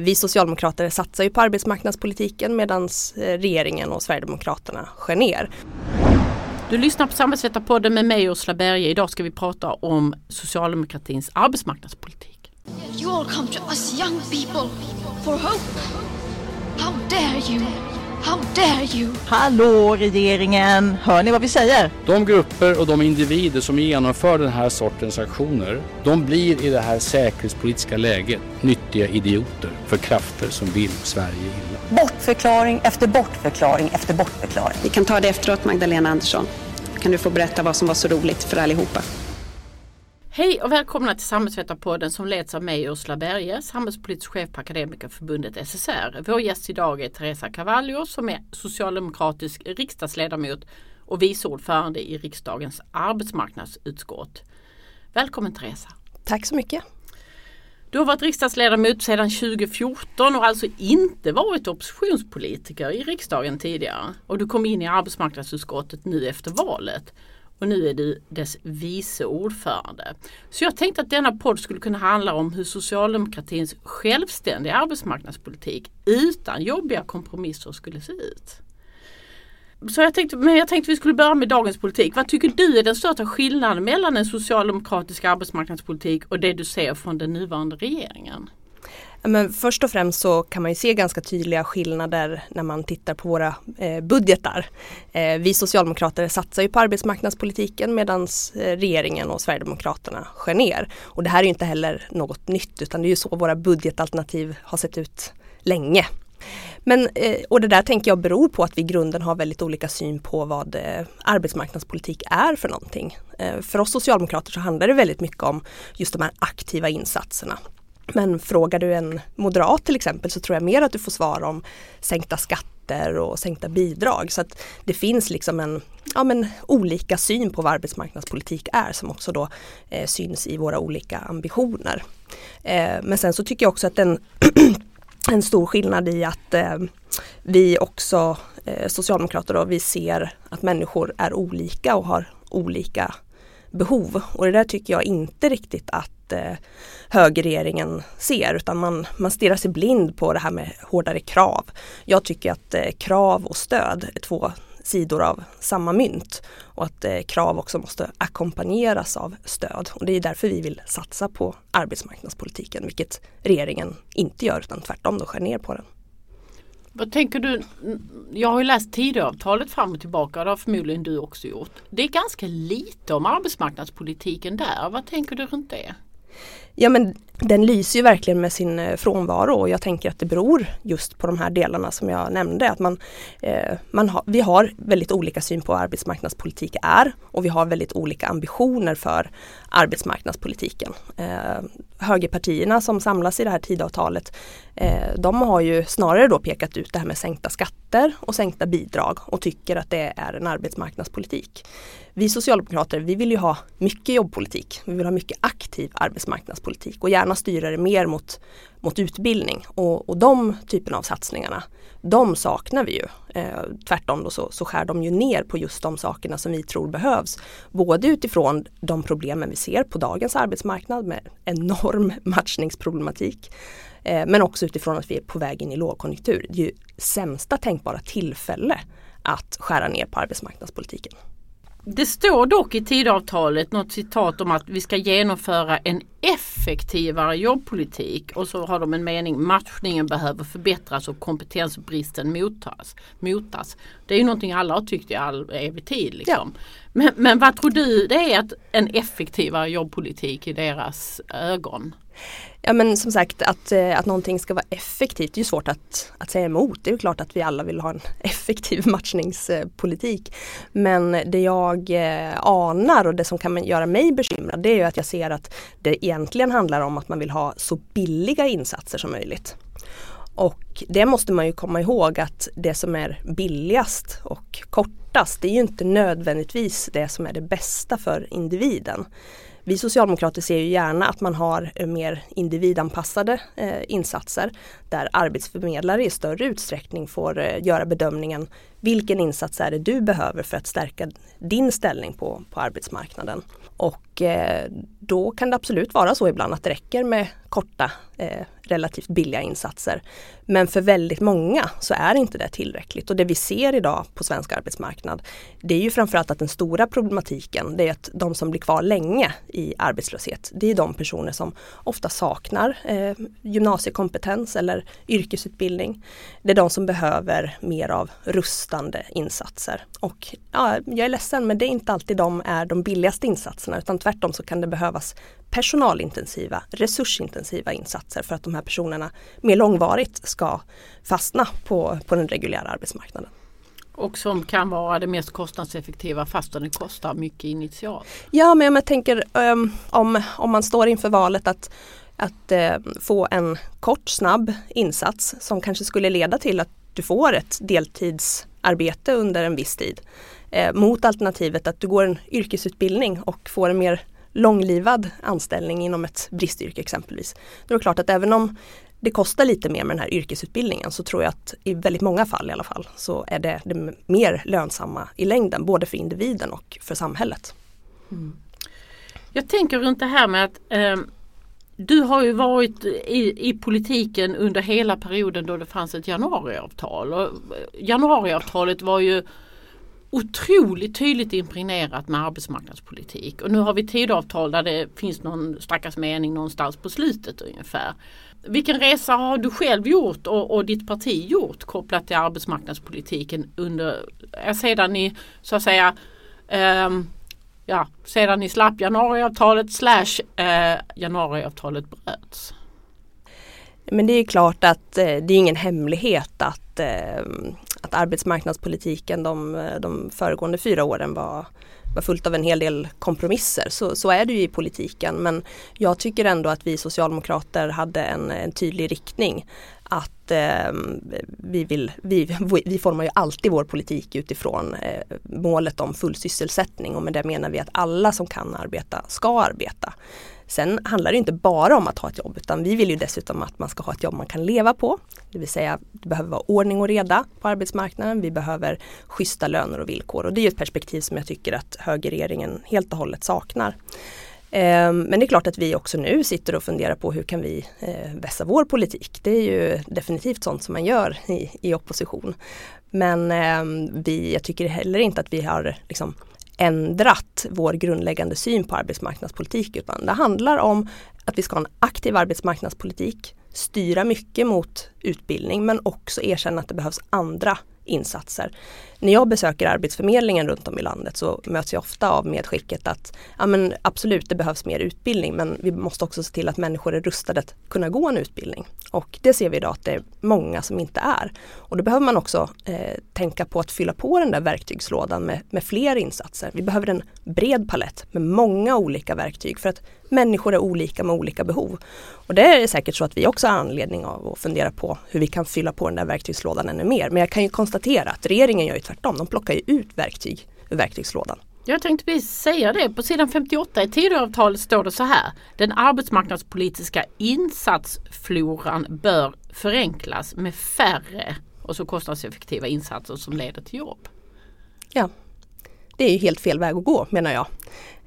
Vi socialdemokrater satsar ju på arbetsmarknadspolitiken medan eh, regeringen och Sverigedemokraterna skär ner. Du lyssnar på Samhällsvetarpodden med mig Ursula Berge. Idag ska vi prata om socialdemokratins arbetsmarknadspolitik. You all come to us young people for hope. How dare you! How dare you! Hallå regeringen! Hör ni vad vi säger? De grupper och de individer som genomför den här sortens aktioner, de blir i det här säkerhetspolitiska läget nyttiga idioter för krafter som vill Sverige illa. Bortförklaring efter bortförklaring efter bortförklaring. Vi kan ta det efteråt Magdalena Andersson. Kan du få berätta vad som var så roligt för allihopa? Hej och välkomna till Samhällsvetarpodden som leds av mig Ursula Berge, samhällspolitisk chef på Akademikerförbundet SSR. Vår gäst idag är Teresa Cavallo som är socialdemokratisk riksdagsledamot och vice ordförande i riksdagens arbetsmarknadsutskott. Välkommen Teresa! Tack så mycket! Du har varit riksdagsledamot sedan 2014 och alltså inte varit oppositionspolitiker i riksdagen tidigare. Och du kom in i arbetsmarknadsutskottet nu efter valet och nu är du dess vice ordförande. Så jag tänkte att denna podd skulle kunna handla om hur socialdemokratins självständiga arbetsmarknadspolitik utan jobbiga kompromisser skulle se ut. Så jag tänkte, men jag tänkte vi skulle börja med dagens politik. Vad tycker du är den största skillnaden mellan en socialdemokratisk arbetsmarknadspolitik och det du ser från den nuvarande regeringen? Men först och främst så kan man ju se ganska tydliga skillnader när man tittar på våra eh, budgetar. Eh, vi socialdemokrater satsar ju på arbetsmarknadspolitiken medan eh, regeringen och Sverigedemokraterna skär ner. Och det här är ju inte heller något nytt utan det är ju så våra budgetalternativ har sett ut länge. Men, eh, och det där tänker jag beror på att vi i grunden har väldigt olika syn på vad eh, arbetsmarknadspolitik är för någonting. Eh, för oss socialdemokrater så handlar det väldigt mycket om just de här aktiva insatserna. Men frågar du en moderat till exempel så tror jag mer att du får svar om sänkta skatter och sänkta bidrag. Så att det finns liksom en ja, men, olika syn på vad arbetsmarknadspolitik är som också då eh, syns i våra olika ambitioner. Eh, men sen så tycker jag också att den en stor skillnad i att eh, vi också eh, socialdemokrater då, vi ser att människor är olika och har olika behov. Och det där tycker jag inte riktigt att eh, högerregeringen ser utan man, man stirrar sig blind på det här med hårdare krav. Jag tycker att eh, krav och stöd är två sidor av samma mynt och att eh, krav också måste ackompanjeras av stöd. Och det är därför vi vill satsa på arbetsmarknadspolitiken vilket regeringen inte gör utan tvärtom då skär ner på den. Vad tänker du? Jag har ju läst Tidöavtalet fram och tillbaka. Det har förmodligen du också gjort. Det är ganska lite om arbetsmarknadspolitiken där. Vad tänker du runt det? Ja men den lyser ju verkligen med sin eh, frånvaro och jag tänker att det beror just på de här delarna som jag nämnde. Att man, eh, man ha, vi har väldigt olika syn på vad arbetsmarknadspolitik är och vi har väldigt olika ambitioner för arbetsmarknadspolitiken. Eh, högerpartierna som samlas i det här tidavtalet eh, de har ju snarare då pekat ut det här med sänkta skatter och sänkta bidrag och tycker att det är en arbetsmarknadspolitik. Vi socialdemokrater vi vill ju ha mycket jobbpolitik. Vi vill ha mycket aktiv arbetsmarknadspolitik och gärna styra det mer mot, mot utbildning. Och, och de typerna av satsningarna, de saknar vi ju. Eh, tvärtom då så, så skär de ju ner på just de sakerna som vi tror behövs. Både utifrån de problemen vi ser på dagens arbetsmarknad med enorm matchningsproblematik. Eh, men också utifrån att vi är på väg in i lågkonjunktur. Det är ju sämsta tänkbara tillfälle att skära ner på arbetsmarknadspolitiken. Det står dock i tidavtalet något citat om att vi ska genomföra en effektivare jobbpolitik och så har de en mening matchningen behöver förbättras och kompetensbristen motas. motas. Det är ju någonting alla har tyckt i all evig tid. Liksom. Ja. Men, men vad tror du det är att en effektivare jobbpolitik i deras ögon? Ja men som sagt att, eh, att någonting ska vara effektivt det är svårt att, att säga emot. Det är klart att vi alla vill ha en effektiv matchningspolitik. Men det jag eh, anar och det som kan göra mig bekymrad det är ju att jag ser att det egentligen handlar om att man vill ha så billiga insatser som möjligt. Och det måste man ju komma ihåg att det som är billigast och kortast det är ju inte nödvändigtvis det som är det bästa för individen. Vi socialdemokrater ser ju gärna att man har mer individanpassade eh, insatser där arbetsförmedlare i större utsträckning får eh, göra bedömningen vilken insats är det du behöver för att stärka din ställning på, på arbetsmarknaden. Och eh, då kan det absolut vara så ibland att det räcker med korta eh, relativt billiga insatser. Men för väldigt många så är inte det tillräckligt och det vi ser idag på svensk arbetsmarknad det är ju framförallt att den stora problematiken det är att de som blir kvar länge i arbetslöshet det är de personer som ofta saknar eh, gymnasiekompetens eller yrkesutbildning. Det är de som behöver mer av rustande insatser. Och ja, jag är ledsen men det är inte alltid de är de billigaste insatserna utan tvärtom så kan det behövas personalintensiva, resursintensiva insatser för att de här personerna mer långvarigt ska fastna på, på den reguljära arbetsmarknaden. Och som kan vara det mest kostnadseffektiva fastän det kostar mycket initialt. Ja men jag tänker um, om, om man står inför valet att, att uh, få en kort snabb insats som kanske skulle leda till att du får ett deltidsarbete under en viss tid. Uh, mot alternativet att du går en yrkesutbildning och får en mer långlivad anställning inom ett bristyrke exempelvis. Då är det klart att även om det kostar lite mer med den här yrkesutbildningen så tror jag att i väldigt många fall i alla fall så är det det mer lönsamma i längden både för individen och för samhället. Mm. Jag tänker runt det här med att eh, du har ju varit i, i politiken under hela perioden då det fanns ett januariavtal. Och eh, januariavtalet var ju otroligt tydligt impregnerat med arbetsmarknadspolitik. Och nu har vi tidavtal där det finns någon stackars mening någonstans på slutet ungefär. Vilken resa har du själv gjort och, och ditt parti gjort kopplat till arbetsmarknadspolitiken under, eh, sedan ni så att säga um, ja, sedan ni slapp januariavtalet slash eh, januariavtalet bröts? Men det är klart att eh, det är ingen hemlighet att, eh, att arbetsmarknadspolitiken de, de föregående fyra åren var, var fullt av en hel del kompromisser. Så, så är det ju i politiken men jag tycker ändå att vi socialdemokrater hade en, en tydlig riktning att eh, vi, vill, vi, vi formar ju alltid vår politik utifrån eh, målet om full sysselsättning och med det menar vi att alla som kan arbeta ska arbeta. Sen handlar det inte bara om att ha ett jobb utan vi vill ju dessutom att man ska ha ett jobb man kan leva på. Det vill säga det behöver vara ordning och reda på arbetsmarknaden. Vi behöver schyssta löner och villkor och det är ett perspektiv som jag tycker att högerregeringen helt och hållet saknar. Ehm, men det är klart att vi också nu sitter och funderar på hur kan vi eh, vässa vår politik. Det är ju definitivt sånt som man gör i, i opposition. Men ehm, vi, jag tycker heller inte att vi har liksom ändrat vår grundläggande syn på arbetsmarknadspolitik utan det handlar om att vi ska ha en aktiv arbetsmarknadspolitik, styra mycket mot utbildning men också erkänna att det behövs andra insatser. När jag besöker Arbetsförmedlingen runt om i landet så möts jag ofta av medskicket att ja, men absolut det behövs mer utbildning men vi måste också se till att människor är rustade att kunna gå en utbildning. Och det ser vi idag att det är många som inte är. Och då behöver man också eh, tänka på att fylla på den där verktygslådan med, med fler insatser. Vi behöver en bred palett med många olika verktyg för att människor är olika med olika behov. Och det är säkert så att vi också har anledning av att fundera på hur vi kan fylla på den där verktygslådan ännu mer. Men jag kan ju konstatera att regeringen gör ju tvärtom. De plockar ju ut verktyg ur verktygslådan. Jag tänkte precis säga det. På sidan 58 i Tidöavtalet står det så här. Den arbetsmarknadspolitiska insatsfloran bör förenklas med färre och så kostnadseffektiva insatser som leder till jobb. Ja, det är ju helt fel väg att gå menar jag.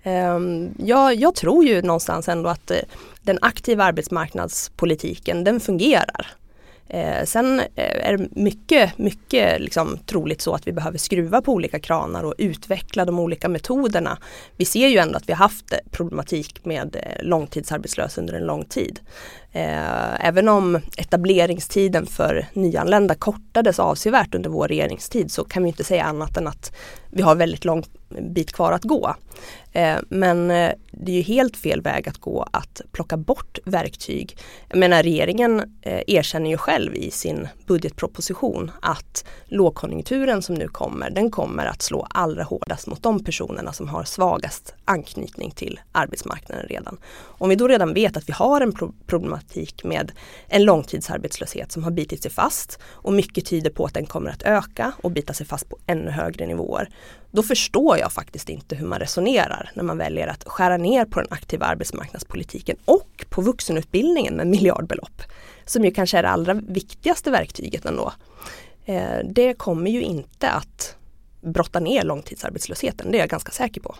Ehm, jag, jag tror ju någonstans ändå att eh, den aktiva arbetsmarknadspolitiken den fungerar. Ehm, sen eh, är det mycket, mycket liksom troligt så att vi behöver skruva på olika kranar och utveckla de olika metoderna. Vi ser ju ändå att vi har haft eh, problematik med långtidsarbetslösa under en lång tid. Eh, även om etableringstiden för nyanlända kortades avsevärt under vår regeringstid så kan vi inte säga annat än att vi har väldigt lång bit kvar att gå. Eh, men eh, det är ju helt fel väg att gå att plocka bort verktyg. Jag menar regeringen eh, erkänner ju själv i sin budgetproposition att lågkonjunkturen som nu kommer, den kommer att slå allra hårdast mot de personerna som har svagast anknytning till arbetsmarknaden redan. Om vi då redan vet att vi har en problematik problematik med en långtidsarbetslöshet som har bitit sig fast och mycket tyder på att den kommer att öka och bita sig fast på ännu högre nivåer. Då förstår jag faktiskt inte hur man resonerar när man väljer att skära ner på den aktiva arbetsmarknadspolitiken och på vuxenutbildningen med miljardbelopp. Som ju kanske är det allra viktigaste verktyget ändå. Eh, det kommer ju inte att brotta ner långtidsarbetslösheten, det är jag ganska säker på.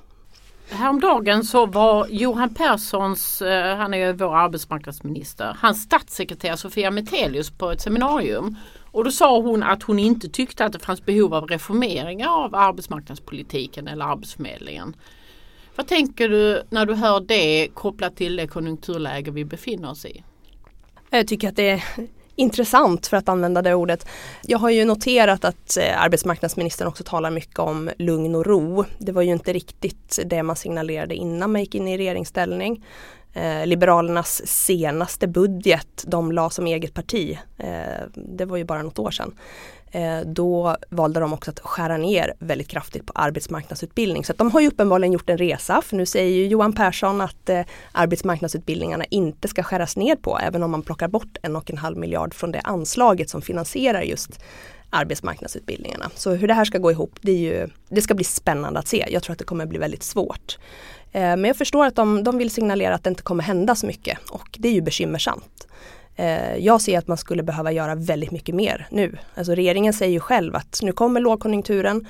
Häromdagen så var Johan Perssons, eh, han är ju vår arbetsmarknadsminister, hans statssekreterare Sofia Metelius på ett seminarium. Och då sa hon att hon inte tyckte att det fanns behov av reformeringar av arbetsmarknadspolitiken eller Arbetsförmedlingen. Vad tänker du när du hör det kopplat till det konjunkturläge vi befinner oss i? Jag tycker att det är intressant för att använda det ordet. Jag har ju noterat att eh, arbetsmarknadsministern också talar mycket om lugn och ro. Det var ju inte riktigt det man signalerade innan man gick in i regeringsställning. Eh, Liberalernas senaste budget, de la som eget parti, eh, det var ju bara något år sedan. Eh, då valde de också att skära ner väldigt kraftigt på arbetsmarknadsutbildning. Så de har ju uppenbarligen gjort en resa för nu säger ju Johan Persson att eh, arbetsmarknadsutbildningarna inte ska skäras ner på även om man plockar bort en och en halv miljard från det anslaget som finansierar just arbetsmarknadsutbildningarna. Så hur det här ska gå ihop, det, är ju, det ska bli spännande att se. Jag tror att det kommer bli väldigt svårt. Eh, men jag förstår att de, de vill signalera att det inte kommer hända så mycket och det är ju bekymmersamt. Eh, jag ser att man skulle behöva göra väldigt mycket mer nu. Alltså regeringen säger ju själv att nu kommer lågkonjunkturen,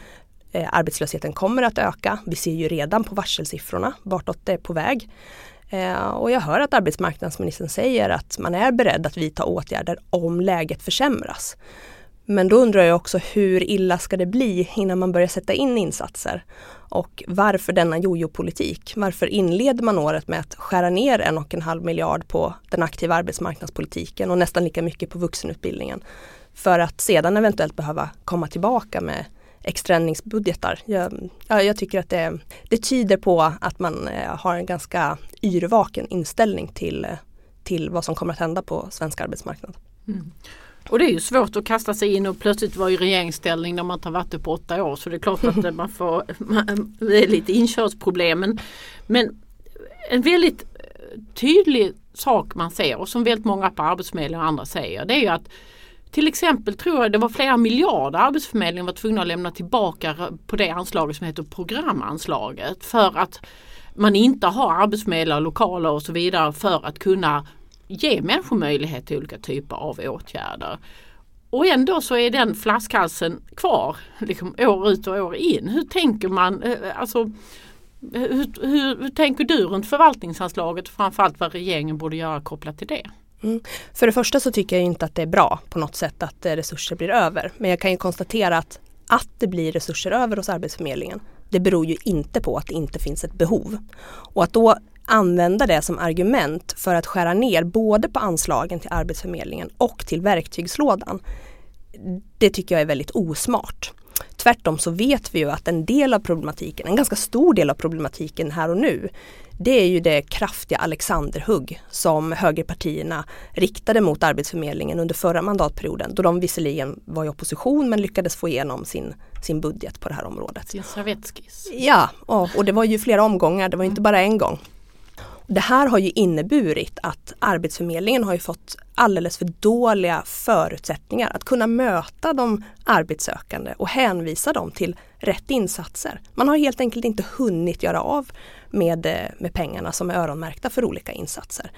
eh, arbetslösheten kommer att öka. Vi ser ju redan på varselsiffrorna vartåt det är på väg. Eh, och jag hör att arbetsmarknadsministern säger att man är beredd att vidta åtgärder om läget försämras. Men då undrar jag också hur illa ska det bli innan man börjar sätta in insatser? Och varför denna jojo-politik? Varför inleder man året med att skära ner en och en halv miljard på den aktiva arbetsmarknadspolitiken och nästan lika mycket på vuxenutbildningen? För att sedan eventuellt behöva komma tillbaka med extraändringsbudgetar. Jag, jag tycker att det, det tyder på att man eh, har en ganska yrvaken inställning till, eh, till vad som kommer att hända på svensk arbetsmarknad. Mm. Och det är ju svårt att kasta sig in och plötsligt vara i regeringsställning när man inte har varit det på åtta år. Så det är klart att eh, man får, det är lite inkörsproblem. Men, men en väldigt eh, tydlig sak man ser och som väldigt många på Arbetsförmedlingen och andra säger det är ju att till exempel tror jag det var flera miljarder Arbetsförmedlingen var tvungna att lämna tillbaka på det anslaget som heter programanslaget för att man inte har arbetsförmedlare, lokaler och så vidare för att kunna ge människor möjlighet till olika typer av åtgärder. Och ändå så är den flaskhalsen kvar liksom år ut och år in. Hur tänker man? Eh, alltså, hur, hur, hur tänker du runt förvaltningsanslaget och framförallt vad regeringen borde göra kopplat till det? Mm. För det första så tycker jag inte att det är bra på något sätt att eh, resurser blir över. Men jag kan ju konstatera att att det blir resurser över hos Arbetsförmedlingen det beror ju inte på att det inte finns ett behov. Och att då använda det som argument för att skära ner både på anslagen till Arbetsförmedlingen och till verktygslådan. Det tycker jag är väldigt osmart. Tvärtom så vet vi ju att en del av problematiken, en ganska stor del av problematiken här och nu, det är ju det kraftiga Alexanderhugg som högerpartierna riktade mot Arbetsförmedlingen under förra mandatperioden då de visserligen var i opposition men lyckades få igenom sin, sin budget på det här området. Sin servettskiss. Ja, och, och det var ju flera omgångar, det var inte bara en gång. Det här har ju inneburit att Arbetsförmedlingen har ju fått alldeles för dåliga förutsättningar att kunna möta de arbetssökande och hänvisa dem till rätt insatser. Man har helt enkelt inte hunnit göra av med, eh, med pengarna som är öronmärkta för olika insatser.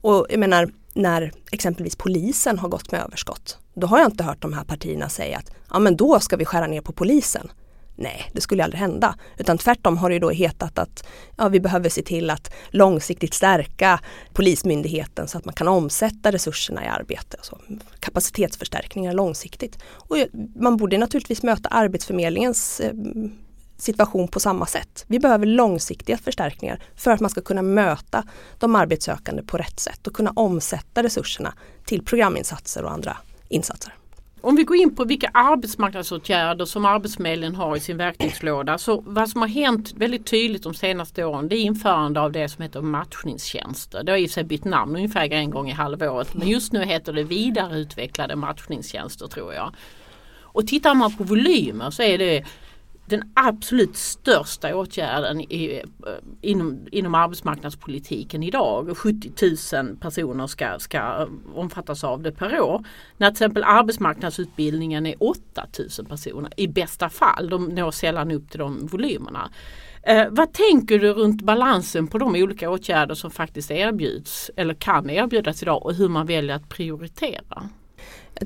Och jag menar, när exempelvis polisen har gått med överskott, då har jag inte hört de här partierna säga att ja men då ska vi skära ner på polisen. Nej, det skulle aldrig hända. Utan tvärtom har det då hetat att ja, vi behöver se till att långsiktigt stärka Polismyndigheten så att man kan omsätta resurserna i arbete. Alltså kapacitetsförstärkningar långsiktigt. Och man borde naturligtvis möta Arbetsförmedlingens eh, situation på samma sätt. Vi behöver långsiktiga förstärkningar för att man ska kunna möta de arbetssökande på rätt sätt och kunna omsätta resurserna till programinsatser och andra insatser. Om vi går in på vilka arbetsmarknadsåtgärder som Arbetsförmedlingen har i sin verktygslåda. Så vad som har hänt väldigt tydligt de senaste åren det är införande av det som heter matchningstjänster. Det har i sig bytt namn ungefär en gång i halvåret. Men just nu heter det vidareutvecklade matchningstjänster tror jag. Och tittar man på volymer så är det den absolut största åtgärden i, eh, inom, inom arbetsmarknadspolitiken idag. 70 000 personer ska, ska eh, omfattas av det per år. När till exempel arbetsmarknadsutbildningen är 8 000 personer i bästa fall. De når sällan upp till de volymerna. Eh, vad tänker du runt balansen på de olika åtgärder som faktiskt erbjuds eller kan erbjudas idag och hur man väljer att prioritera?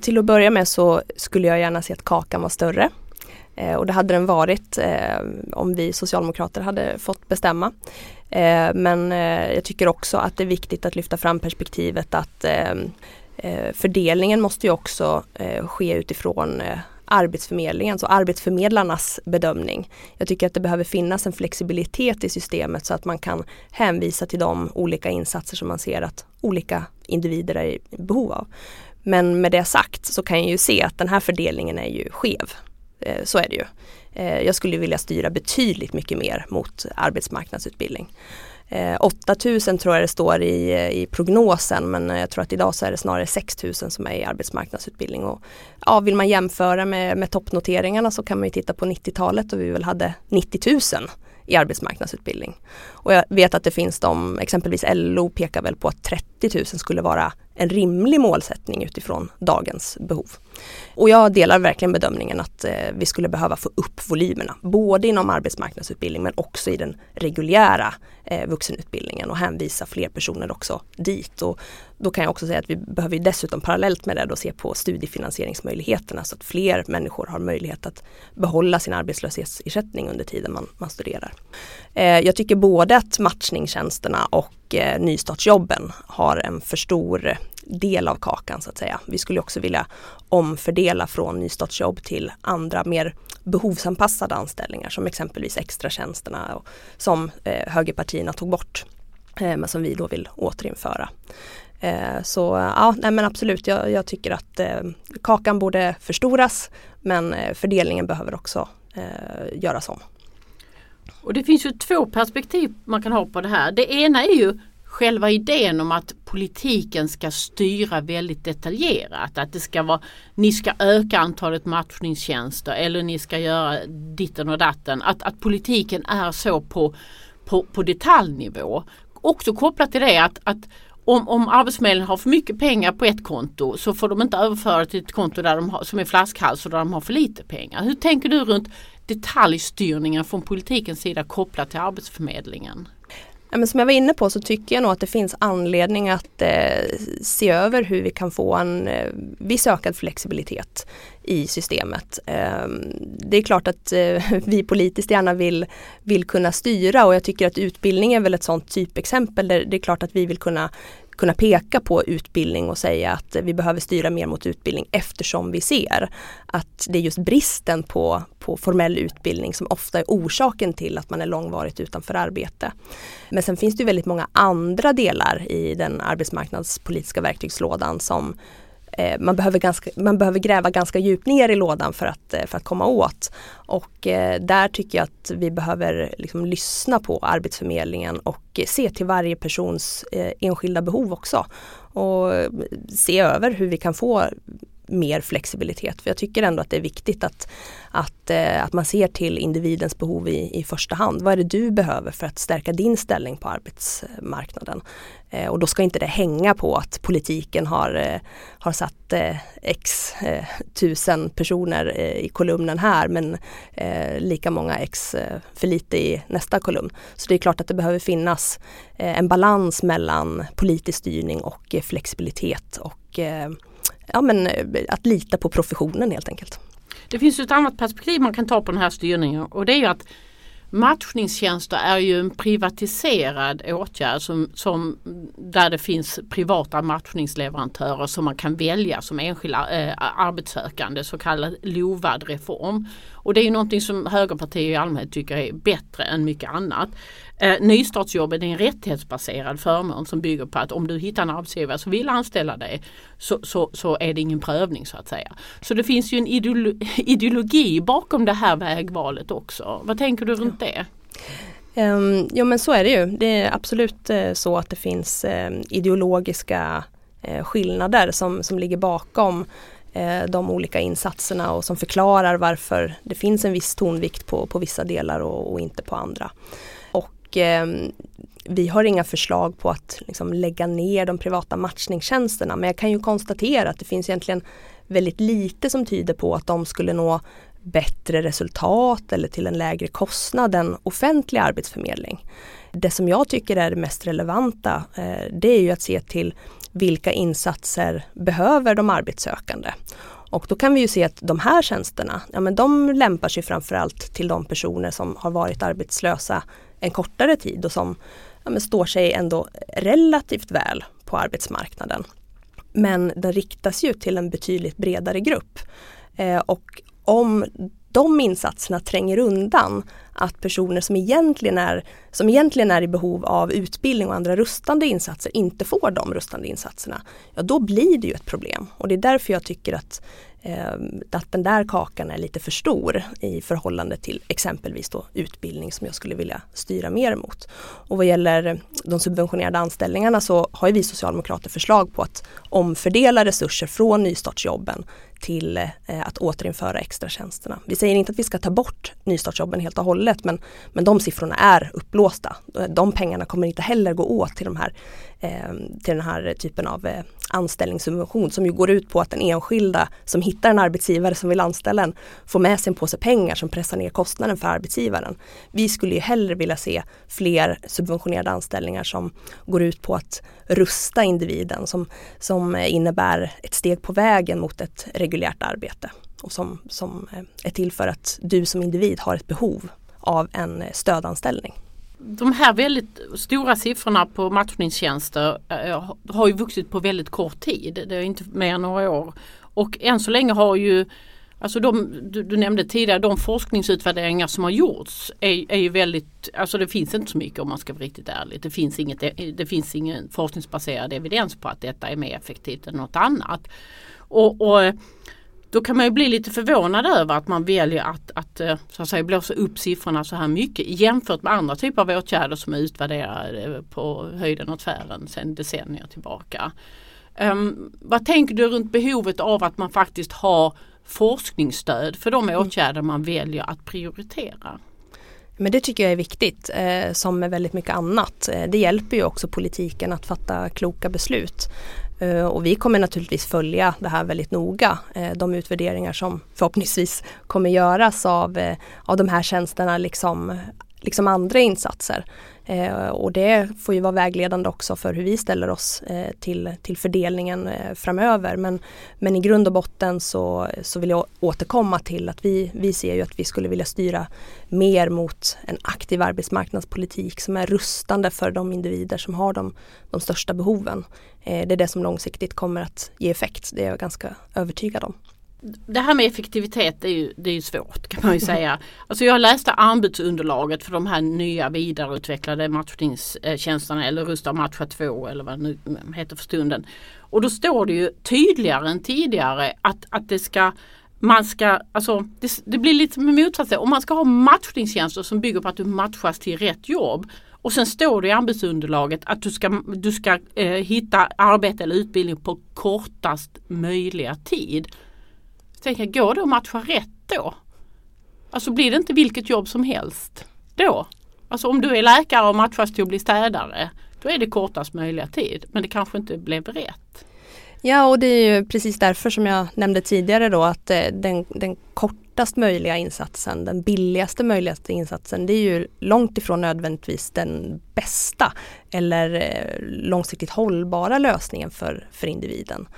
Till att börja med så skulle jag gärna se att kakan var större. Eh, och det hade den varit eh, om vi socialdemokrater hade fått bestämma. Eh, men eh, jag tycker också att det är viktigt att lyfta fram perspektivet att eh, eh fördelningen måste ju också eh, ske utifrån eh, Arbetsförmedlingens och arbetsförmedlarnas bedömning. Jag tycker att det behöver finnas en flexibilitet i systemet så att man kan hänvisa till de olika insatser som man ser att olika individer är i behov av. Men med det sagt så kan jag ju se att den här fördelningen är ju skev. Eh, så är det ju. Eh, jag skulle vilja styra betydligt mycket mer mot arbetsmarknadsutbildning. Eh, 8000 tror jag det står i, i prognosen men jag tror att idag så är det snarare 6000 som är i arbetsmarknadsutbildning. Och, ja, vill man jämföra med, med toppnoteringarna så kan man ju titta på 90-talet och vi väl hade 90 000 i arbetsmarknadsutbildning. Och jag vet att det finns de, exempelvis LO pekar väl på att 30 000 skulle vara en rimlig målsättning utifrån dagens behov. Och jag delar verkligen bedömningen att eh, vi skulle behöva få upp volymerna, både inom arbetsmarknadsutbildning men också i den reguljära eh, vuxenutbildningen och hänvisa fler personer också dit. Och då kan jag också säga att vi behöver dessutom parallellt med det då se på studiefinansieringsmöjligheterna så att fler människor har möjlighet att behålla sin arbetslöshetsersättning under tiden man, man studerar. Eh, jag tycker både att matchningstjänsterna och eh, nystartsjobben har en för stor del av kakan så att säga. Vi skulle också vilja omfördela från nystartsjobb till andra mer behovsanpassade anställningar som exempelvis extratjänsterna och som eh, högerpartierna tog bort eh, men som vi då vill återinföra. Eh, så ja, nej men absolut, jag, jag tycker att eh, kakan borde förstoras men eh, fördelningen behöver också eh, göras om. Och det finns ju två perspektiv man kan ha på det här. Det ena är ju själva idén om att politiken ska styra väldigt detaljerat. Att det ska vara, ni ska öka antalet matchningstjänster eller ni ska göra ditten och datten. Att, att politiken är så på, på, på detaljnivå. Också kopplat till det att, att om, om Arbetsförmedlingen har för mycket pengar på ett konto så får de inte överföra till ett konto där de har, som är flaskhals och där de har för lite pengar. Hur tänker du runt detaljstyrningen från politikens sida kopplat till Arbetsförmedlingen? Ja, men som jag var inne på så tycker jag nog att det finns anledning att eh, se över hur vi kan få en eh, viss ökad flexibilitet i systemet. Eh, det är klart att eh, vi politiskt gärna vill, vill kunna styra och jag tycker att utbildning är väl ett sådant typexempel där det är klart att vi vill kunna kunna peka på utbildning och säga att vi behöver styra mer mot utbildning eftersom vi ser att det är just bristen på, på formell utbildning som ofta är orsaken till att man är långvarigt utanför arbete. Men sen finns det väldigt många andra delar i den arbetsmarknadspolitiska verktygslådan som eh, man, behöver ganska, man behöver gräva ganska djupt ner i lådan för att, eh, för att komma åt. Och eh, där tycker jag att vi behöver liksom lyssna på Arbetsförmedlingen och se till varje persons enskilda behov också. Och se över hur vi kan få mer flexibilitet. För jag tycker ändå att det är viktigt att, att, eh, att man ser till individens behov i, i första hand. Vad är det du behöver för att stärka din ställning på arbetsmarknaden? Eh, och då ska inte det hänga på att politiken har, eh, har satt eh, x eh, tusen personer eh, i kolumnen här men lika många x för lite i nästa kolumn. Så det är klart att det behöver finnas en balans mellan politisk styrning och flexibilitet och ja, men, att lita på professionen helt enkelt. Det finns ett annat perspektiv man kan ta på den här styrningen och det är ju att Matchningstjänster är ju en privatiserad åtgärd som, som, där det finns privata matchningsleverantörer som man kan välja som enskilda eh, arbetssökande, så kallad LOVAD-reform. Och det är ju någonting som högerpartier i allmänhet tycker är bättre än mycket annat. Eh, nystartsjobbet är en rättighetsbaserad förmån som bygger på att om du hittar en arbetsgivare som vill anställa dig så, så, så är det ingen prövning så att säga. Så det finns ju en ideologi bakom det här vägvalet också. Vad tänker du runt det? Um, ja men så är det ju. Det är absolut uh, så att det finns uh, ideologiska uh, skillnader som, som ligger bakom de olika insatserna och som förklarar varför det finns en viss tonvikt på, på vissa delar och, och inte på andra. Eh, vi har inga förslag på att liksom, lägga ner de privata matchningstjänsterna men jag kan ju konstatera att det finns egentligen väldigt lite som tyder på att de skulle nå bättre resultat eller till en lägre kostnad än offentlig arbetsförmedling. Det som jag tycker är det mest relevanta eh, det är ju att se till vilka insatser behöver de arbetssökande Och då kan vi ju se att de här tjänsterna, ja men de lämpar sig framförallt till de personer som har varit arbetslösa en kortare tid och som ja, men står sig ändå relativt väl på arbetsmarknaden. Men den riktas ju till en betydligt bredare grupp. Eh, och om de insatserna tränger undan att personer som egentligen, är, som egentligen är i behov av utbildning och andra rustande insatser inte får de rustande insatserna. Ja då blir det ju ett problem och det är därför jag tycker att Ehm, att den där kakan är lite för stor i förhållande till exempelvis då utbildning som jag skulle vilja styra mer mot. Och vad gäller de subventionerade anställningarna så har vi socialdemokrater förslag på att omfördela resurser från nystartsjobben till eh, att återinföra extratjänsterna. Vi säger inte att vi ska ta bort nystartsjobben helt och hållet men, men de siffrorna är upplåsta. De pengarna kommer inte heller gå åt till, de här, eh, till den här typen av eh, anställningssubvention som ju går ut på att den enskilda som hittar en arbetsgivare som vill anställa en får med sig en påse pengar som pressar ner kostnaden för arbetsgivaren. Vi skulle ju hellre vilja se fler subventionerade anställningar som går ut på att rusta individen som, som innebär ett steg på vägen mot ett reguljärt arbete och som, som är till för att du som individ har ett behov av en stödanställning. De här väldigt stora siffrorna på matchningstjänster eh, eh, har ju vuxit på väldigt kort tid. Det är inte mer än några år. Och än så länge har ju Alltså de, du, du, nämnde tidigare de forskningsutvärderingar som har gjorts är, är ju väldigt, alltså det finns inte så mycket om man ska vara riktigt ärlig. Det finns, inget, eh, det finns ingen forskningsbaserad evidens på att detta är mer effektivt än något annat. Och, och då kan man ju bli lite förvånad över att man väljer att, att, eh, så att säga, blåsa upp siffrorna så här mycket jämfört med andra typer av åtgärder som är utvärderade på höjden och tvären sedan decennier tillbaka. Um, vad tänker du runt behovet av att man faktiskt har forskningsstöd för de åtgärder man väljer att prioritera? Men det tycker jag är viktigt, eh, som med väldigt mycket annat. Eh, det hjälper ju också politiken att fatta kloka beslut. Eh, och vi kommer naturligtvis följa det här väldigt noga. Eh, de utvärderingar som förhoppningsvis kommer göras av, eh, av de här tjänsterna liksom, liksom andra insatser. Eh, och det får ju vara vägledande också för hur vi ställer oss eh, till, till fördelningen eh, framöver. Men, men i grund och botten så, så vill jag återkomma till att vi, vi ser ju att vi skulle vilja styra mer mot en aktiv arbetsmarknadspolitik som är rustande för de individer som har de, de största behoven. Eh, det är det som långsiktigt kommer att ge effekt, det är jag ganska övertygad om det här med effektivitet är ju, det är ju svårt kan man ju säga. Alltså jag läste anbudsunderlaget för de här nya vidareutvecklade matchningstjänsterna eller Rusta matcha 2 eller vad det nu heter för stunden. Och då står det ju tydligare än tidigare att, att det ska man ska, alltså det, det blir lite motsatsen. Om man ska ha matchningstjänster som bygger på att du matchas till rätt jobb och sen står det i anbudsunderlaget att du ska, du ska eh, hitta arbete eller utbildning på kortast möjliga tid tänker, går det att matcha rätt då? Alltså blir det inte vilket jobb som helst då? Alltså om du är läkare och matchas till att bli städare, då är det kortast möjliga tid. Men det kanske inte blev rätt. Ja och det är ju precis därför som jag nämnde tidigare då att eh, den, den kortast möjliga insatsen, den billigaste möjliga insatsen, det är ju långt ifrån nödvändigtvis den bästa eller eh, långsiktigt hållbara lösningen för, för individen.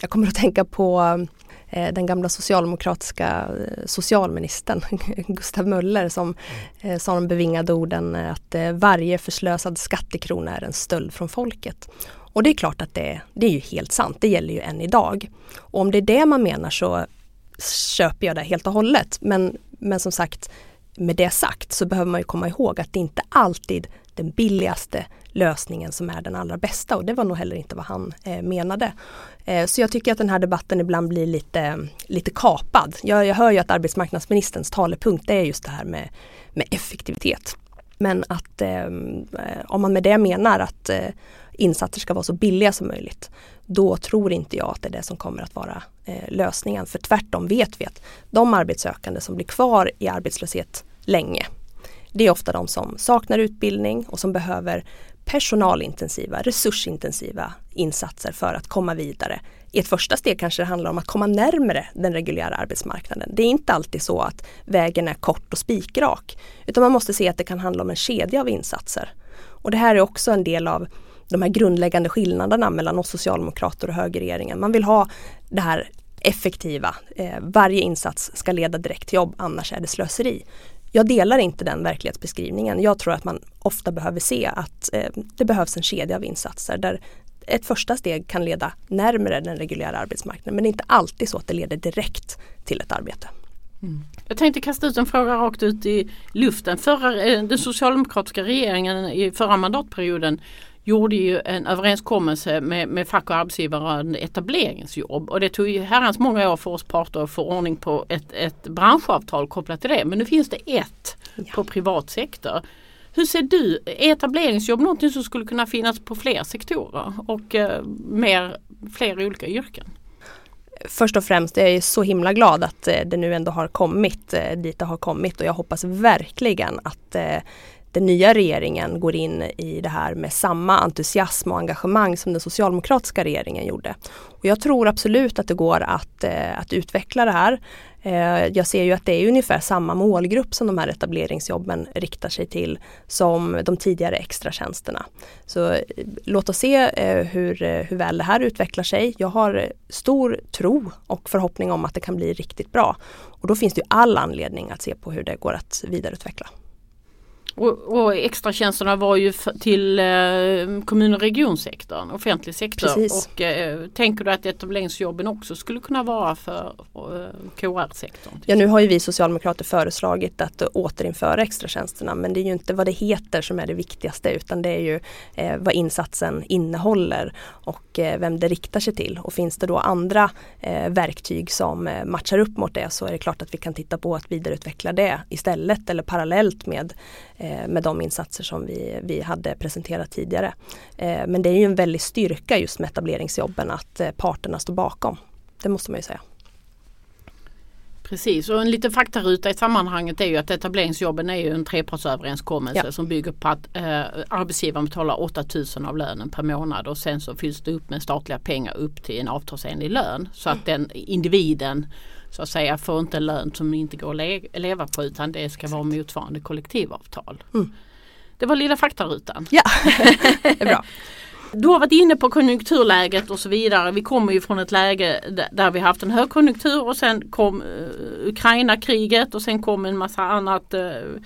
Jag kommer att tänka på Eh, den gamla socialdemokratiska eh, socialministern Gustav Möller som eh, sa de bevingade orden att varje förslösad skattekrona är en stöld från folket. Och det är klart att det, det är ju helt sant, det gäller ju än idag. Och om det är det man menar så köper jag det helt och hållet. Men, men som sagt, med det sagt så behöver man ju komma ihåg att det inte alltid den billigaste lösningen som är den allra bästa och det var nog heller inte vad han eh, menade. Eh, så jag tycker att den här debatten ibland blir lite, lite kapad. Jag, jag hör ju att arbetsmarknadsministerns talepunkt är just det här med, med effektivitet. Men att eh, om man med det menar att eh, insatser ska vara så billiga som möjligt, då tror inte jag att det är det som kommer att vara eh, lösningen. För tvärtom vet vi att de arbetssökande som blir kvar i arbetslöshet länge, det är ofta de som saknar utbildning och som behöver personalintensiva, resursintensiva insatser för att komma vidare. I ett första steg kanske det handlar om att komma närmre den reguljära arbetsmarknaden. Det är inte alltid så att vägen är kort och spikrak. Utan man måste se att det kan handla om en kedja av insatser. Och det här är också en del av de här grundläggande skillnaderna mellan oss socialdemokrater och högerregeringen. Man vill ha det här effektiva. Eh, varje insats ska leda direkt till jobb, annars är det slöseri. Jag delar inte den verklighetsbeskrivningen. Jag tror att man ofta behöver se att eh, det behövs en kedja av insatser där ett första steg kan leda närmare den reguljära arbetsmarknaden men det är inte alltid så att det leder direkt till ett arbete. Mm. Jag tänkte kasta ut en fråga rakt ut i luften. Förra, eh, den socialdemokratiska regeringen i förra mandatperioden gjorde ju en överenskommelse med, med fack och arbetsgivare rörande etableringsjobb. Och det tog ju herrans många år för oss parter att få ordning på ett, ett branschavtal kopplat till det. Men nu finns det ett ja. på privat sektor. Hur ser du, är etableringsjobb någonting som skulle kunna finnas på fler sektorer och eh, mer, fler olika yrken? Först och främst är jag så himla glad att eh, det nu ändå har kommit eh, dit det har kommit och jag hoppas verkligen att eh, den nya regeringen går in i det här med samma entusiasm och engagemang som den socialdemokratiska regeringen gjorde. Och jag tror absolut att det går att, eh, att utveckla det här. Eh, jag ser ju att det är ungefär samma målgrupp som de här etableringsjobben riktar sig till som de tidigare extratjänsterna. Så eh, låt oss se hur, hur väl det här utvecklar sig. Jag har stor tro och förhoppning om att det kan bli riktigt bra. Och då finns det all anledning att se på hur det går att vidareutveckla. Och, och extratjänsterna var ju till eh, kommun och regionsektorn, offentlig sektor. Precis. Och eh, tänker du att etableringsjobben också skulle kunna vara för eh, KR-sektorn? Ja nu har ju vi socialdemokrater föreslagit att återinföra extratjänsterna men det är ju inte vad det heter som är det viktigaste utan det är ju eh, vad insatsen innehåller och eh, vem det riktar sig till. Och finns det då andra eh, verktyg som eh, matchar upp mot det så är det klart att vi kan titta på att vidareutveckla det istället eller parallellt med Eh, med de insatser som vi, vi hade presenterat tidigare. Eh, men det är ju en väldig styrka just med etableringsjobben att eh, parterna står bakom. Det måste man ju säga. Precis och en liten faktaruta i sammanhanget är ju att etableringsjobben är ju en trepartsöverenskommelse ja. som bygger på att eh, arbetsgivaren betalar 8000 av lönen per månad och sen så fylls det upp med statliga pengar upp till en avtalsenlig lön. Så att den individen så att säga får inte lön som inte går att leva på utan det ska vara motsvarande kollektivavtal. Mm. Det var lilla faktarutan. Ja, det är bra. Du har varit inne på konjunkturläget och så vidare. Vi kommer ju från ett läge där vi haft en högkonjunktur och sen kom uh, Ukraina-kriget och sen kom en massa annat uh,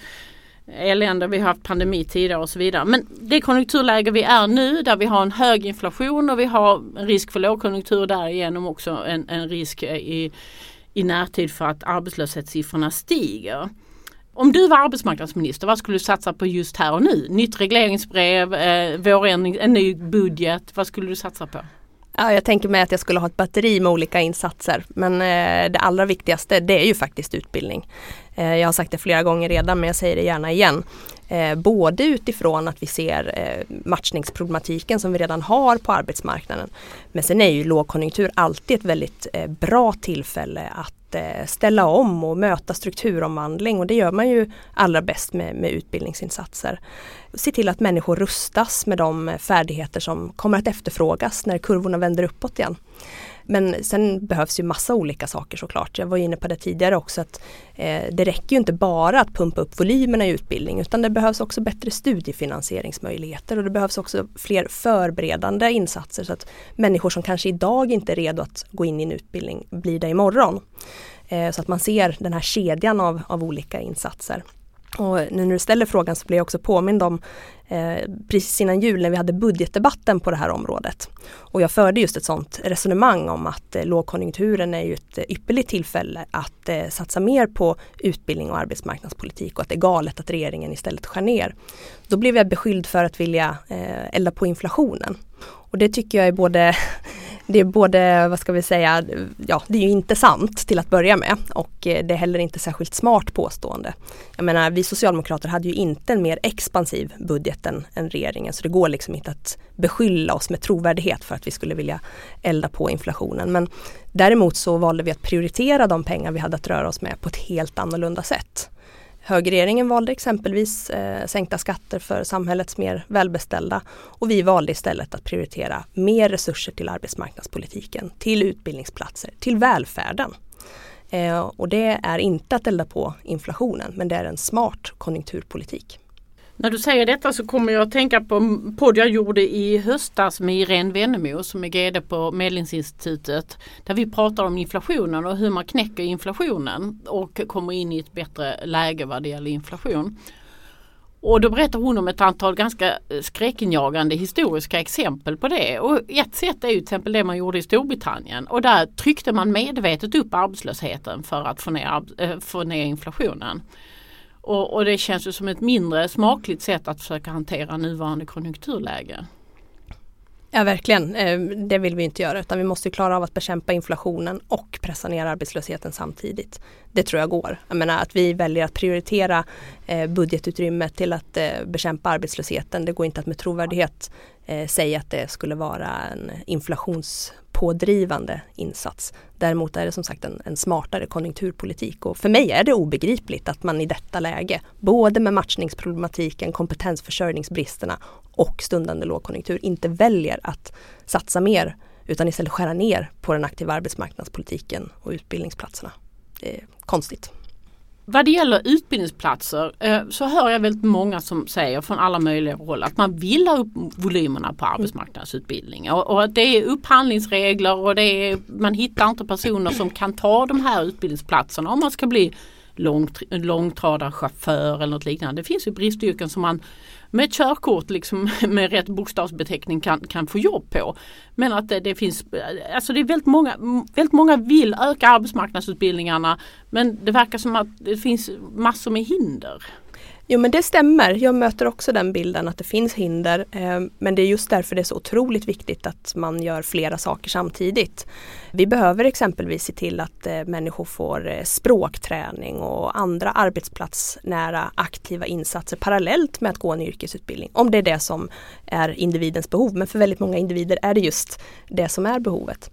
elände. Vi har haft pandemi tidigare och så vidare. Men det konjunkturläge vi är nu där vi har en hög inflation och vi har en risk för lågkonjunktur därigenom också en, en risk i i närtid för att arbetslöshetssiffrorna stiger. Om du var arbetsmarknadsminister, vad skulle du satsa på just här och nu? Nytt regleringsbrev, eh, vårändring, en ny budget. Vad skulle du satsa på? Ja, jag tänker mig att jag skulle ha ett batteri med olika insatser. Men eh, det allra viktigaste det är ju faktiskt utbildning. Eh, jag har sagt det flera gånger redan men jag säger det gärna igen. Eh, både utifrån att vi ser eh, matchningsproblematiken som vi redan har på arbetsmarknaden. Men sen är ju lågkonjunktur alltid ett väldigt eh, bra tillfälle att eh, ställa om och möta strukturomvandling och det gör man ju allra bäst med, med utbildningsinsatser. Se till att människor rustas med de färdigheter som kommer att efterfrågas när kurvorna vänder uppåt igen. Men sen behövs ju massa olika saker såklart. Jag var inne på det tidigare också att eh, det räcker ju inte bara att pumpa upp volymerna i utbildning utan det behövs också bättre studiefinansieringsmöjligheter och det behövs också fler förberedande insatser så att människor som kanske idag inte är redo att gå in i en utbildning blir det imorgon. Eh, så att man ser den här kedjan av, av olika insatser. Och nu när du ställer frågan så blir jag också påmind om eh, precis innan jul när vi hade budgetdebatten på det här området. Och jag förde just ett sådant resonemang om att eh, lågkonjunkturen är ju ett ypperligt tillfälle att eh, satsa mer på utbildning och arbetsmarknadspolitik och att det är galet att regeringen istället skär ner. Då blev jag beskylld för att vilja eh, elda på inflationen. Och det tycker jag är både det är både, vad ska vi säga, ja det är ju inte sant till att börja med och eh, det är heller inte särskilt smart påstående. Jag menar vi socialdemokrater hade ju inte en mer expansiv budget än, än regeringen så det går liksom inte att beskylla oss med trovärdighet för att vi skulle vilja elda på inflationen. Men däremot så valde vi att prioritera de pengar vi hade att röra oss med på ett helt annorlunda sätt. Högerregeringen valde exempelvis eh, sänkta skatter för samhällets mer välbeställda och vi valde istället att prioritera mer resurser till arbetsmarknadspolitiken, till utbildningsplatser, till välfärden. Eh, och det är inte att elda på inflationen men det är en smart konjunkturpolitik. När du säger detta så kommer jag att tänka på en podd jag gjorde i höstas med Irene Wennemo som är GD på Medlingsinstitutet. Där vi pratar om inflationen och hur man knäcker inflationen och kommer in i ett bättre läge vad det gäller inflation. Och då berättar hon om ett antal ganska eh, skräckinjagande historiska exempel på det. Och ett sätt är ju till exempel det man gjorde i Storbritannien och där tryckte man medvetet upp arbetslösheten för att få ner, eh, få ner inflationen. Och, och, det känns ju som ett mindre smakligt sätt att försöka hantera nuvarande konjunkturläge. Ja verkligen, eh, det vill vi inte göra utan vi måste klara av att bekämpa inflationen och pressa ner arbetslösheten samtidigt. Det tror jag går. Jag menar att vi väljer att prioritera eh, budgetutrymmet till att eh, bekämpa arbetslösheten. Det går inte att med trovärdighet Eh, säga att det skulle vara en inflationspådrivande insats. Däremot är det som sagt en, en, smartare konjunkturpolitik och för mig är det obegripligt att man i detta läge, både med matchningsproblematiken, kompetensförsörjningsbristerna och stundande lågkonjunktur inte väljer att satsa mer utan istället skära ner på den aktiva arbetsmarknadspolitiken och utbildningsplatserna. Det är konstigt. Vad det gäller utbildningsplatser eh, så hör jag väldigt många som säger från alla möjliga håll att man vill ha upp volymerna på arbetsmarknadsutbildning. Och, att det är upphandlingsregler och det är, man hittar inte personer som kan ta de här utbildningsplatserna om man ska bli långt, långtradarchaufför eller något liknande. Det finns ju bristyrken som man med ett körkort liksom, med rätt bokstavsbeteckning kan, kan få jobb på. Men att det, det finns, alltså det är väldigt många, väldigt många vill öka arbetsmarknadsutbildningarna men det verkar som att det finns massor med hinder. Jo men det stämmer. Jag möter också den bilden att det finns hinder. Eh, men det är just därför det är så otroligt viktigt att man gör flera saker samtidigt. Vi behöver exempelvis se till att eh, människor får eh, språkträning och andra arbetsplatsnära aktiva insatser parallellt med att gå en yrkesutbildning. Om det är det som är individens behov. Men för väldigt många individer är det just det som är behovet.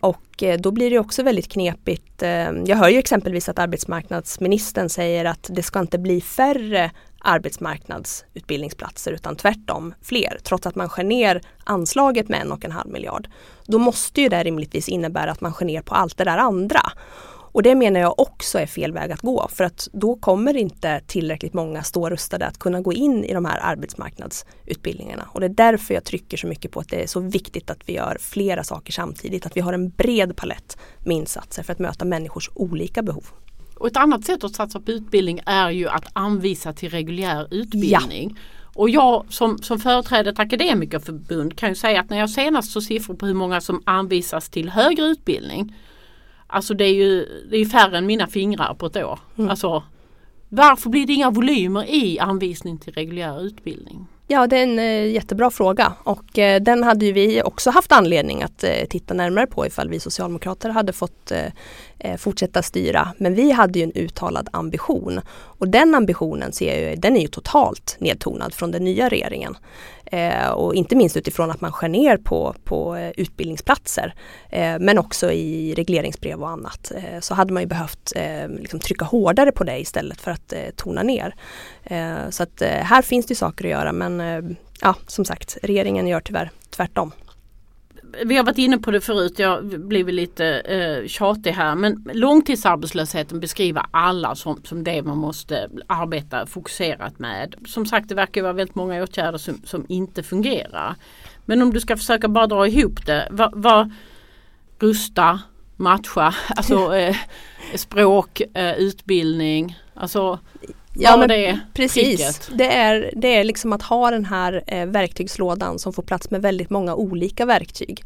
Och eh, då blir det också väldigt knepigt. Jag hör ju exempelvis att arbetsmarknadsministern säger att det ska inte bli färre arbetsmarknadsutbildningsplatser utan tvärtom fler trots att man skär ner anslaget med en och en halv miljard. Då måste ju det rimligtvis innebära att man skär ner på allt det där andra. Och det menar jag också är fel väg att gå för att då kommer inte tillräckligt många stå rustade att kunna gå in i de här arbetsmarknadsutbildningarna. Och det är därför jag trycker så mycket på att det är så viktigt att vi gör flera saker samtidigt. Att vi har en bred palett med insatser för att möta människors olika behov. Och ett annat sätt att satsa på utbildning är ju att anvisa till reguljär utbildning. Ja. Och jag som, som företräder ett akademikerförbund kan ju säga att när jag senast såg siffror på hur många som anvisas till högre utbildning Alltså det är ju det är färre än mina fingrar på ett år. Mm. Alltså, varför blir det inga volymer i anvisning till reguljär utbildning? Ja det är en eh, jättebra fråga och eh, den hade ju vi också haft anledning att eh, titta närmare på ifall vi socialdemokrater hade fått eh, Eh, fortsätta styra. Men vi hade ju en uttalad ambition och den ambitionen ser jag, den är ju totalt nedtonad från den nya regeringen. Eh, och inte minst utifrån att man skär ner på, på eh, utbildningsplatser. Eh, men också i regleringsbrev och annat. Eh, så hade man ju behövt eh, liksom trycka hårdare på det istället för att eh, tona ner. så att här finns det saker att göra men ja, som sagt, regeringen gör tyvärr tvärtom vi har varit inne på det förut, jag blir lite eh, tjatig här men långtidsarbetslösheten beskriver alla som, som det man måste arbeta fokuserat med. Som sagt det verkar vara väldigt många åtgärder som, som inte fungerar. Men om du ska försöka bara dra ihop det, vad, vad rusta, matcha, alltså eh, språk, eh, utbildning, alltså Ja men det precis. Det är, det är liksom att ha den här eh, verktygslådan som får plats med väldigt många olika verktyg.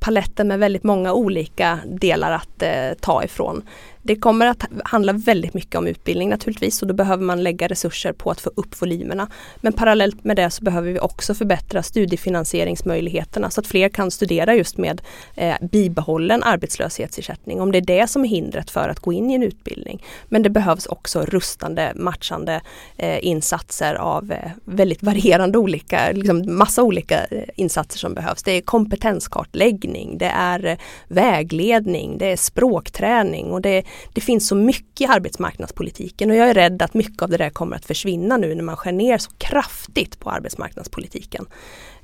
Paletten med väldigt många olika delar att eh, ta ifrån. Det kommer att handla väldigt mycket om utbildning naturligtvis och då behöver man lägga resurser på att få upp volymerna. Men parallellt med det så behöver vi också förbättra studiefinansieringsmöjligheterna så att fler kan studera just med eh, bibehållen arbetslöshetsersättning om det är det som är hindret för att gå in i en utbildning. Men det behövs också rustande, matchande eh, insatser av eh, väldigt varierande olika, liksom massa olika eh, insatser som behövs. Det är kompetenskartläggning, det är eh, vägledning, det är språkträning och det är det finns så mycket i arbetsmarknadspolitiken och jag är rädd att mycket av det där kommer att försvinna nu när man skär ner så kraftigt på arbetsmarknadspolitiken.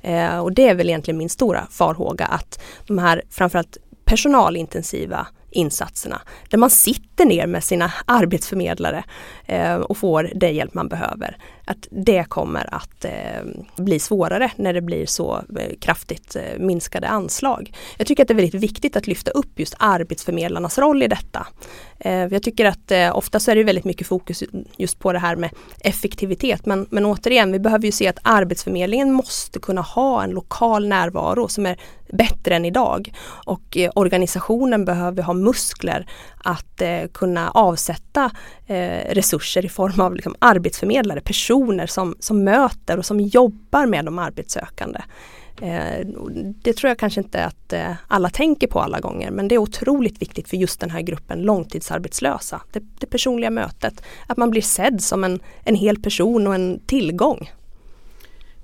Eh, och det är väl egentligen min stora farhåga att de här framförallt personalintensiva insatserna där man sitter ner med sina arbetsförmedlare eh, och får den hjälp man behöver att det kommer att eh, bli svårare när det blir så eh, kraftigt eh, minskade anslag. Jag tycker att det är väldigt viktigt att lyfta upp just arbetsförmedlarnas roll i detta. Eh, jag tycker att eh, ofta så är det väldigt mycket fokus just på det här med effektivitet men, men återigen vi behöver ju se att Arbetsförmedlingen måste kunna ha en lokal närvaro som är bättre än idag. Och eh, organisationen behöver ha muskler att eh, kunna avsätta eh, resurser i form av liksom, arbetsförmedlare, personer som, som möter och som jobbar med de arbetssökande. Eh, det tror jag kanske inte att eh, alla tänker på alla gånger men det är otroligt viktigt för just den här gruppen långtidsarbetslösa. Det, det personliga mötet, att man blir sedd som en, en hel person och en tillgång.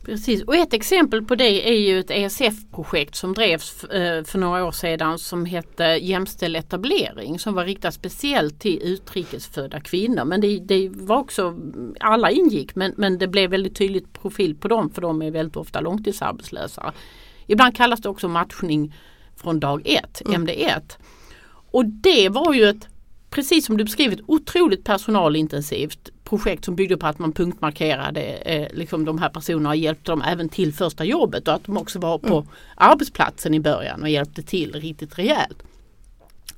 Precis och ett exempel på det är ju ett ESF-projekt som drevs eh, för några år sedan som hette Jämställd etablering som var riktat speciellt till utrikesfödda kvinnor. Men det, det var också, alla ingick men, men det blev väldigt tydligt profil på dem för de är väldigt ofta långtidsarbetslösa. Ibland kallas det också matchning från dag ett, mm. MD1. Och det var ju ett precis som du beskrivit otroligt personalintensivt projekt som byggde på att man punktmarkerade eh, liksom de här personerna och hjälpte dem även till första jobbet och att de också var på mm. arbetsplatsen i början och hjälpte till riktigt rejält.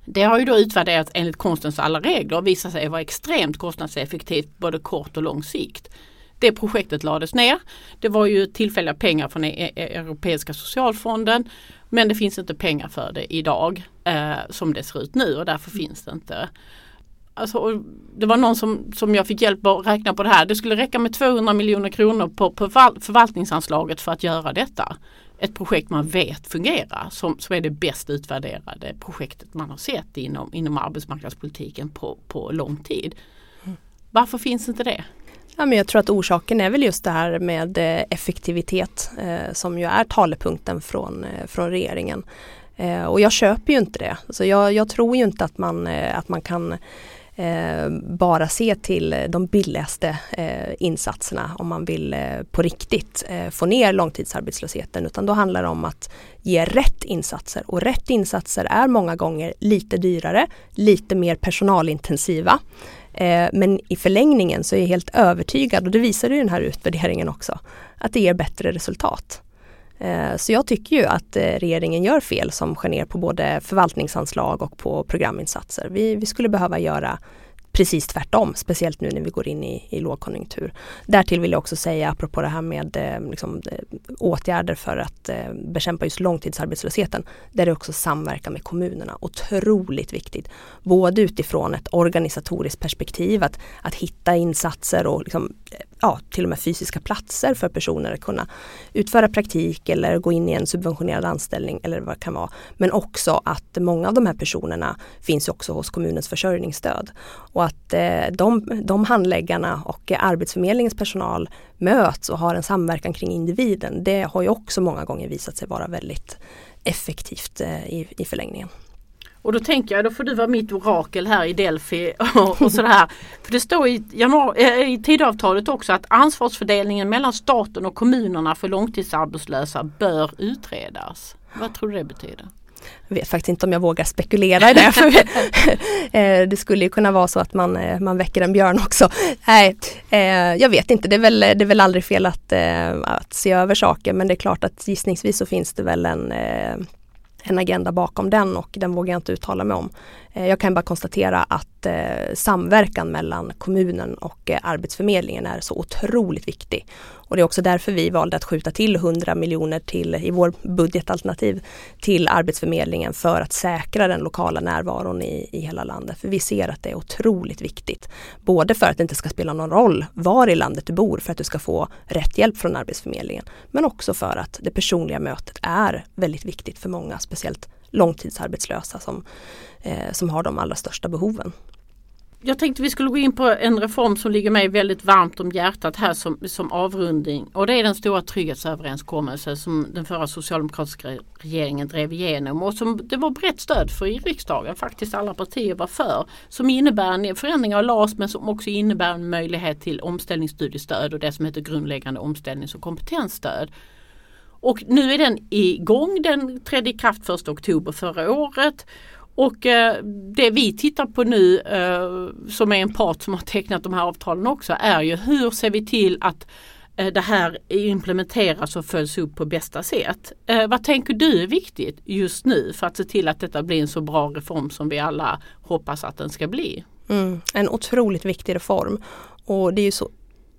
Det har ju då utvärderats enligt konstens alla regler och visat sig vara extremt kostnadseffektivt både kort och lång sikt. Det projektet lades ner. Det var ju tillfälliga pengar från e-, e-, Europeiska socialfonden men det finns inte pengar för det idag eh, som det ser ut nu och därför mm. finns det inte. Alltså, det var någon som, som jag fick hjälp att räkna på det här. Det skulle räcka med 200 miljoner kronor på, på förvaltningsanslaget för att göra detta. Ett projekt man vet fungerar som, som är det bäst utvärderade projektet man har sett inom, inom arbetsmarknadspolitiken på, på lång tid. Mm. Varför finns inte det? Ja, men jag tror att orsaken är väl just det här med eh, effektivitet eh, som ju är talepunkten från, eh, från regeringen. Eh, och jag köper ju inte det. Så jag, jag tror ju inte att man, eh, att man kan eh, bara se till de billigaste eh, insatserna om man vill eh, på riktigt få ner långtidsarbetslösheten utan då handlar det om att ge rätt insatser och rätt insatser är många gånger lite dyrare, lite mer personalintensiva. Eh, men i förlängningen så är jag helt övertygad, och det visar ju den här utvärderingen också, att det ger bättre resultat. Eh, så jag tycker ju att eh, regeringen gör fel som skär ner på både förvaltningsanslag och på programinsatser. Vi, vi skulle behöva göra precis tvärtom, speciellt nu när vi går in i, i lågkonjunktur. Därtill vill jag också säga, apropå det här med eh, liksom, eh, åtgärder för att eh, bekämpa just långtidsarbetslösheten, där är det också samverkan med kommunerna otroligt viktigt. Både utifrån ett organisatoriskt perspektiv, att, att hitta insatser och liksom, eh, ja, till och med fysiska platser för personer att kunna utföra praktik eller gå in i en subventionerad anställning eller vad det kan vara. Men också att många av de här personerna finns också hos kommunens försörjningsstöd. Och att eh, de, de handläggarna och Arbetsförmedlingens personal möts och har en samverkan kring individen. Det har ju också många gånger visat sig vara väldigt effektivt eh, i, i förlängningen. Och då tänker jag, då får du vara mitt orakel här i Delphi och, och sådär. För det står i, januari, eh, i tidavtalet också att ansvarsfördelningen mellan staten och kommunerna för långtidsarbetslösa bör utredas. Vad tror du det betyder? Jag vet faktiskt inte om jag vågar spekulera i det. För eh, det skulle ju kunna vara så att man, eh, man väcker en björn också. Nej, jag vet inte. Det är väl, det är väl aldrig fel att, att se över saker men det är klart att gissningsvis så finns det väl en en agenda bakom den och den vågar jag inte uttala mig om. Eh, jag kan bara konstatera att eh, samverkan mellan kommunen och eh, Arbetsförmedlingen är så otroligt viktig. Och det är också därför vi valde att skjuta till 100 miljoner till i vår budgetalternativ till Arbetsförmedlingen för att säkra den lokala närvaron i, i hela landet. För vi ser att det är otroligt viktigt. Både för att det inte ska spela någon roll var i landet du bor för att du ska få rätt hjälp från Arbetsförmedlingen. Men också för att det personliga mötet är väldigt viktigt för många, speciellt långtidsarbetslösa som, eh, som har de allra största behoven. Jag tänkte vi skulle gå in på en reform som ligger mig väldigt varmt om hjärtat här som, som avrundning och det är den stora trygghetsöverenskommelsen som den förra socialdemokratiska regeringen drev igenom och som det var brett stöd för i riksdagen, faktiskt alla partier var för. Som innebär en förändring av LAS men som också innebär en möjlighet till omställningsstudiestöd och det som heter grundläggande omställnings och kompetensstöd. Och nu är den igång, den trädde i kraft 1 oktober förra året Och eh, det vi tittar på nu eh, som är en part som har tecknat de här avtalen också är ju hur ser vi till att eh, det här implementeras och följs upp på bästa sätt. Eh, vad tänker du är viktigt just nu för att se till att detta blir en så bra reform som vi alla hoppas att den ska bli? Mm, en otroligt viktig reform och det är ju så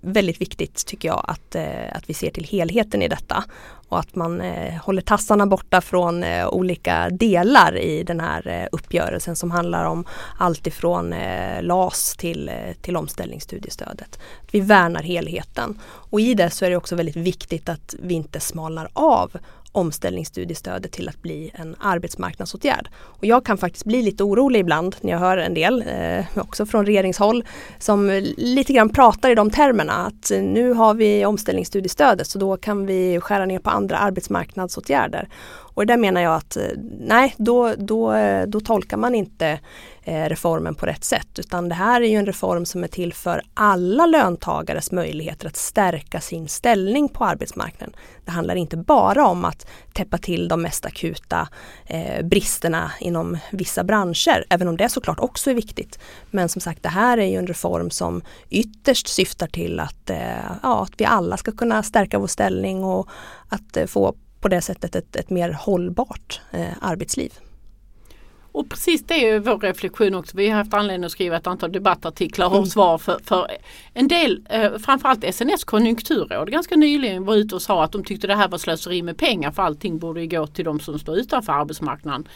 väldigt viktigt tycker jag att, eh, att vi ser till helheten i detta och att man eh, håller tassarna borta från eh, olika delar i den här eh, uppgörelsen som handlar om allt ifrån eh, LAS till, eh, till omställningsstudiestödet. Vi värnar helheten och i det så är det också väldigt viktigt att vi inte smalnar av omställningsstudiestödet till att bli en arbetsmarknadsåtgärd. Och jag kan faktiskt bli lite orolig ibland när jag hör en del, eh, också från regeringshåll, som lite grann pratar i de termerna att nu har vi omställningsstudiestödet så då kan vi skära ner på andra arbetsmarknadsåtgärder. Och där menar jag att eh, nej, då, då, eh, då tolkar man inte eh, reformen på rätt sätt utan det här är ju en reform som är till för alla löntagares möjligheter att stärka sin ställning på arbetsmarknaden. Det handlar inte bara om att täppa till de mest akuta eh, bristerna inom vissa branscher, även om det såklart också är viktigt. Men som sagt, det här är ju en reform som ytterst syftar till att, eh, ja, att vi alla ska kunna stärka vår ställning och att eh, få på det sättet ett, ett mer hållbart eh, arbetsliv. Och precis det är vår reflektion också. Vi har haft anledning att skriva ett antal debattartiklar och mm. svar för, för, en del, eh, framförallt SNS konjunkturråd ganska nyligen var ute och sa att de tyckte det här var slöseri med pengar för allting borde gå till de som står utanför arbetsmarknaden.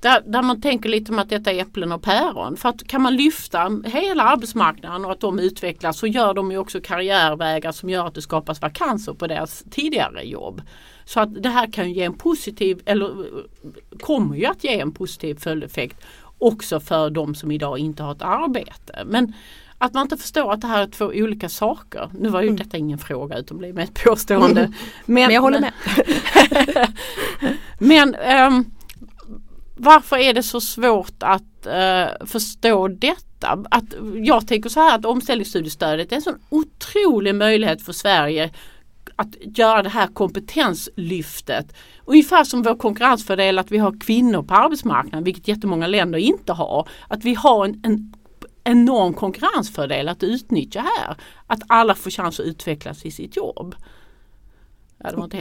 Där, där, man tänker lite om att detta är äpplen och päron. För att kan man lyfta hela arbetsmarknaden och att de utvecklas så gör de ju också karriärvägar som gör att det skapas vakanser på deras tidigare jobb. Så att det här kan ge en positiv, eller kommer ju att ge en positiv följdeffekt också för de som idag inte har ett arbete. Men att man inte förstår att det här är två olika saker. Nu var ju mm. detta ingen fråga utan blev ett påstående. Mm. Men, men, jag håller med. men um, varför är det så svårt att uh, förstå detta? Att, jag tänker så här att omställningsstudiestödet är en sån otrolig möjlighet för Sverige att göra det här kompetenslyftet. Ungefär som vår konkurrensfördel att vi har kvinnor på arbetsmarknaden, vilket jättemånga länder inte har. Att vi har en, en enorm konkurrensfördel att utnyttja här. Att alla får chans att utvecklas i sitt jobb.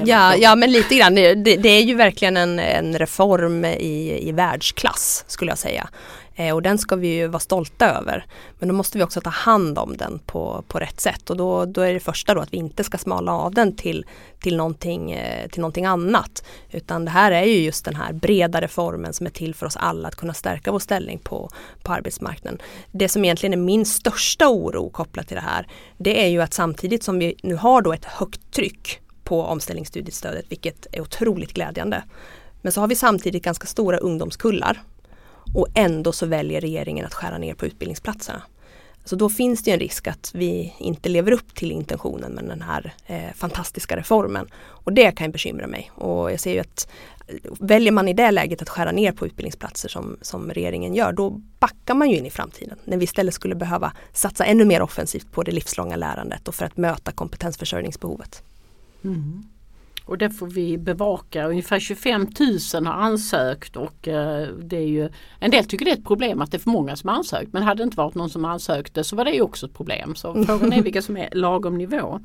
Ja, ja, ja, men lite grann. Det, det, är ju verkligen en, en reform i, i världsklass skulle jag säga. Eh, och den ska vi ju vara stolta över. Men då måste vi också ta hand om den på, på rätt sätt och då, då är det första då att vi inte ska smala av den till, till, någonting, eh, till någonting annat. Utan det här är ju just den här breda reformen som är till för oss alla att kunna stärka vår ställning på, på arbetsmarknaden. Det som egentligen är min största oro kopplat till det här det är ju att samtidigt som vi nu har då ett högt tryck på omställningsstudiestödet vilket är otroligt glädjande. Men så har vi samtidigt ganska stora ungdomskullar och ändå så väljer regeringen att skära ner på utbildningsplatserna. Så då finns det en risk att vi inte lever upp till intentionen med den här eh, fantastiska reformen. Och det kan bekymra mig. Och jag ser ju att eh, väljer man i det läget att skära ner på utbildningsplatser som, som regeringen gör, då backar man ju in i framtiden. När vi istället skulle behöva satsa ännu mer offensivt på det livslånga lärandet och för att möta kompetensförsörjningsbehovet. Mm. Och det får vi bevaka. Ungefär 25 000 har ansökt och eh, det är ju En del tycker det är ett problem att det är för många som har ansökt men hade det inte varit någon som ansökte så var det också ett problem. Så frågan är vilka som är lagom nivå.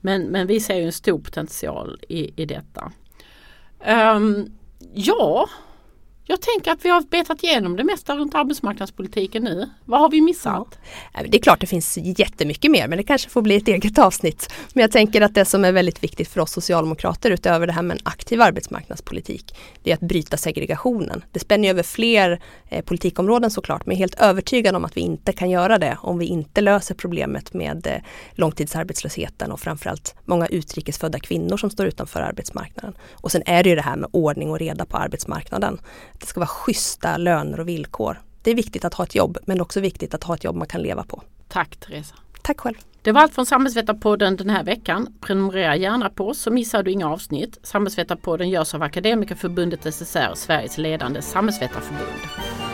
Men, men vi ser ju en stor potential i, i detta. Um, ja, jag tänker att vi har betat igenom det mesta runt arbetsmarknadspolitiken nu. Vad har vi missat? Ja. Det är klart det finns jättemycket mer men det kanske får bli ett eget avsnitt. Men jag tänker att det som är väldigt viktigt för oss socialdemokrater utöver det här med en aktiv arbetsmarknadspolitik det är att bryta segregationen. Det spänner över fler eh, politikområden såklart men jag är helt övertygad om att vi inte kan göra det om vi inte löser problemet med eh, långtidsarbetslösheten och framförallt många utrikesfödda kvinnor som står utanför arbetsmarknaden. Och sen är det ju det här med ordning och reda på arbetsmarknaden det ska vara schyssta löner och villkor. Det är viktigt att ha ett jobb men också viktigt att ha ett jobb man kan leva på. Tack Teresa. Tack själv. Det var allt från Samhällsvetarpodden den här veckan. Prenumerera gärna på oss så missar du inga avsnitt. Samhällsvetarpodden görs av Akademikerförbundet SSR, Sveriges ledande samhällsvetarförbund.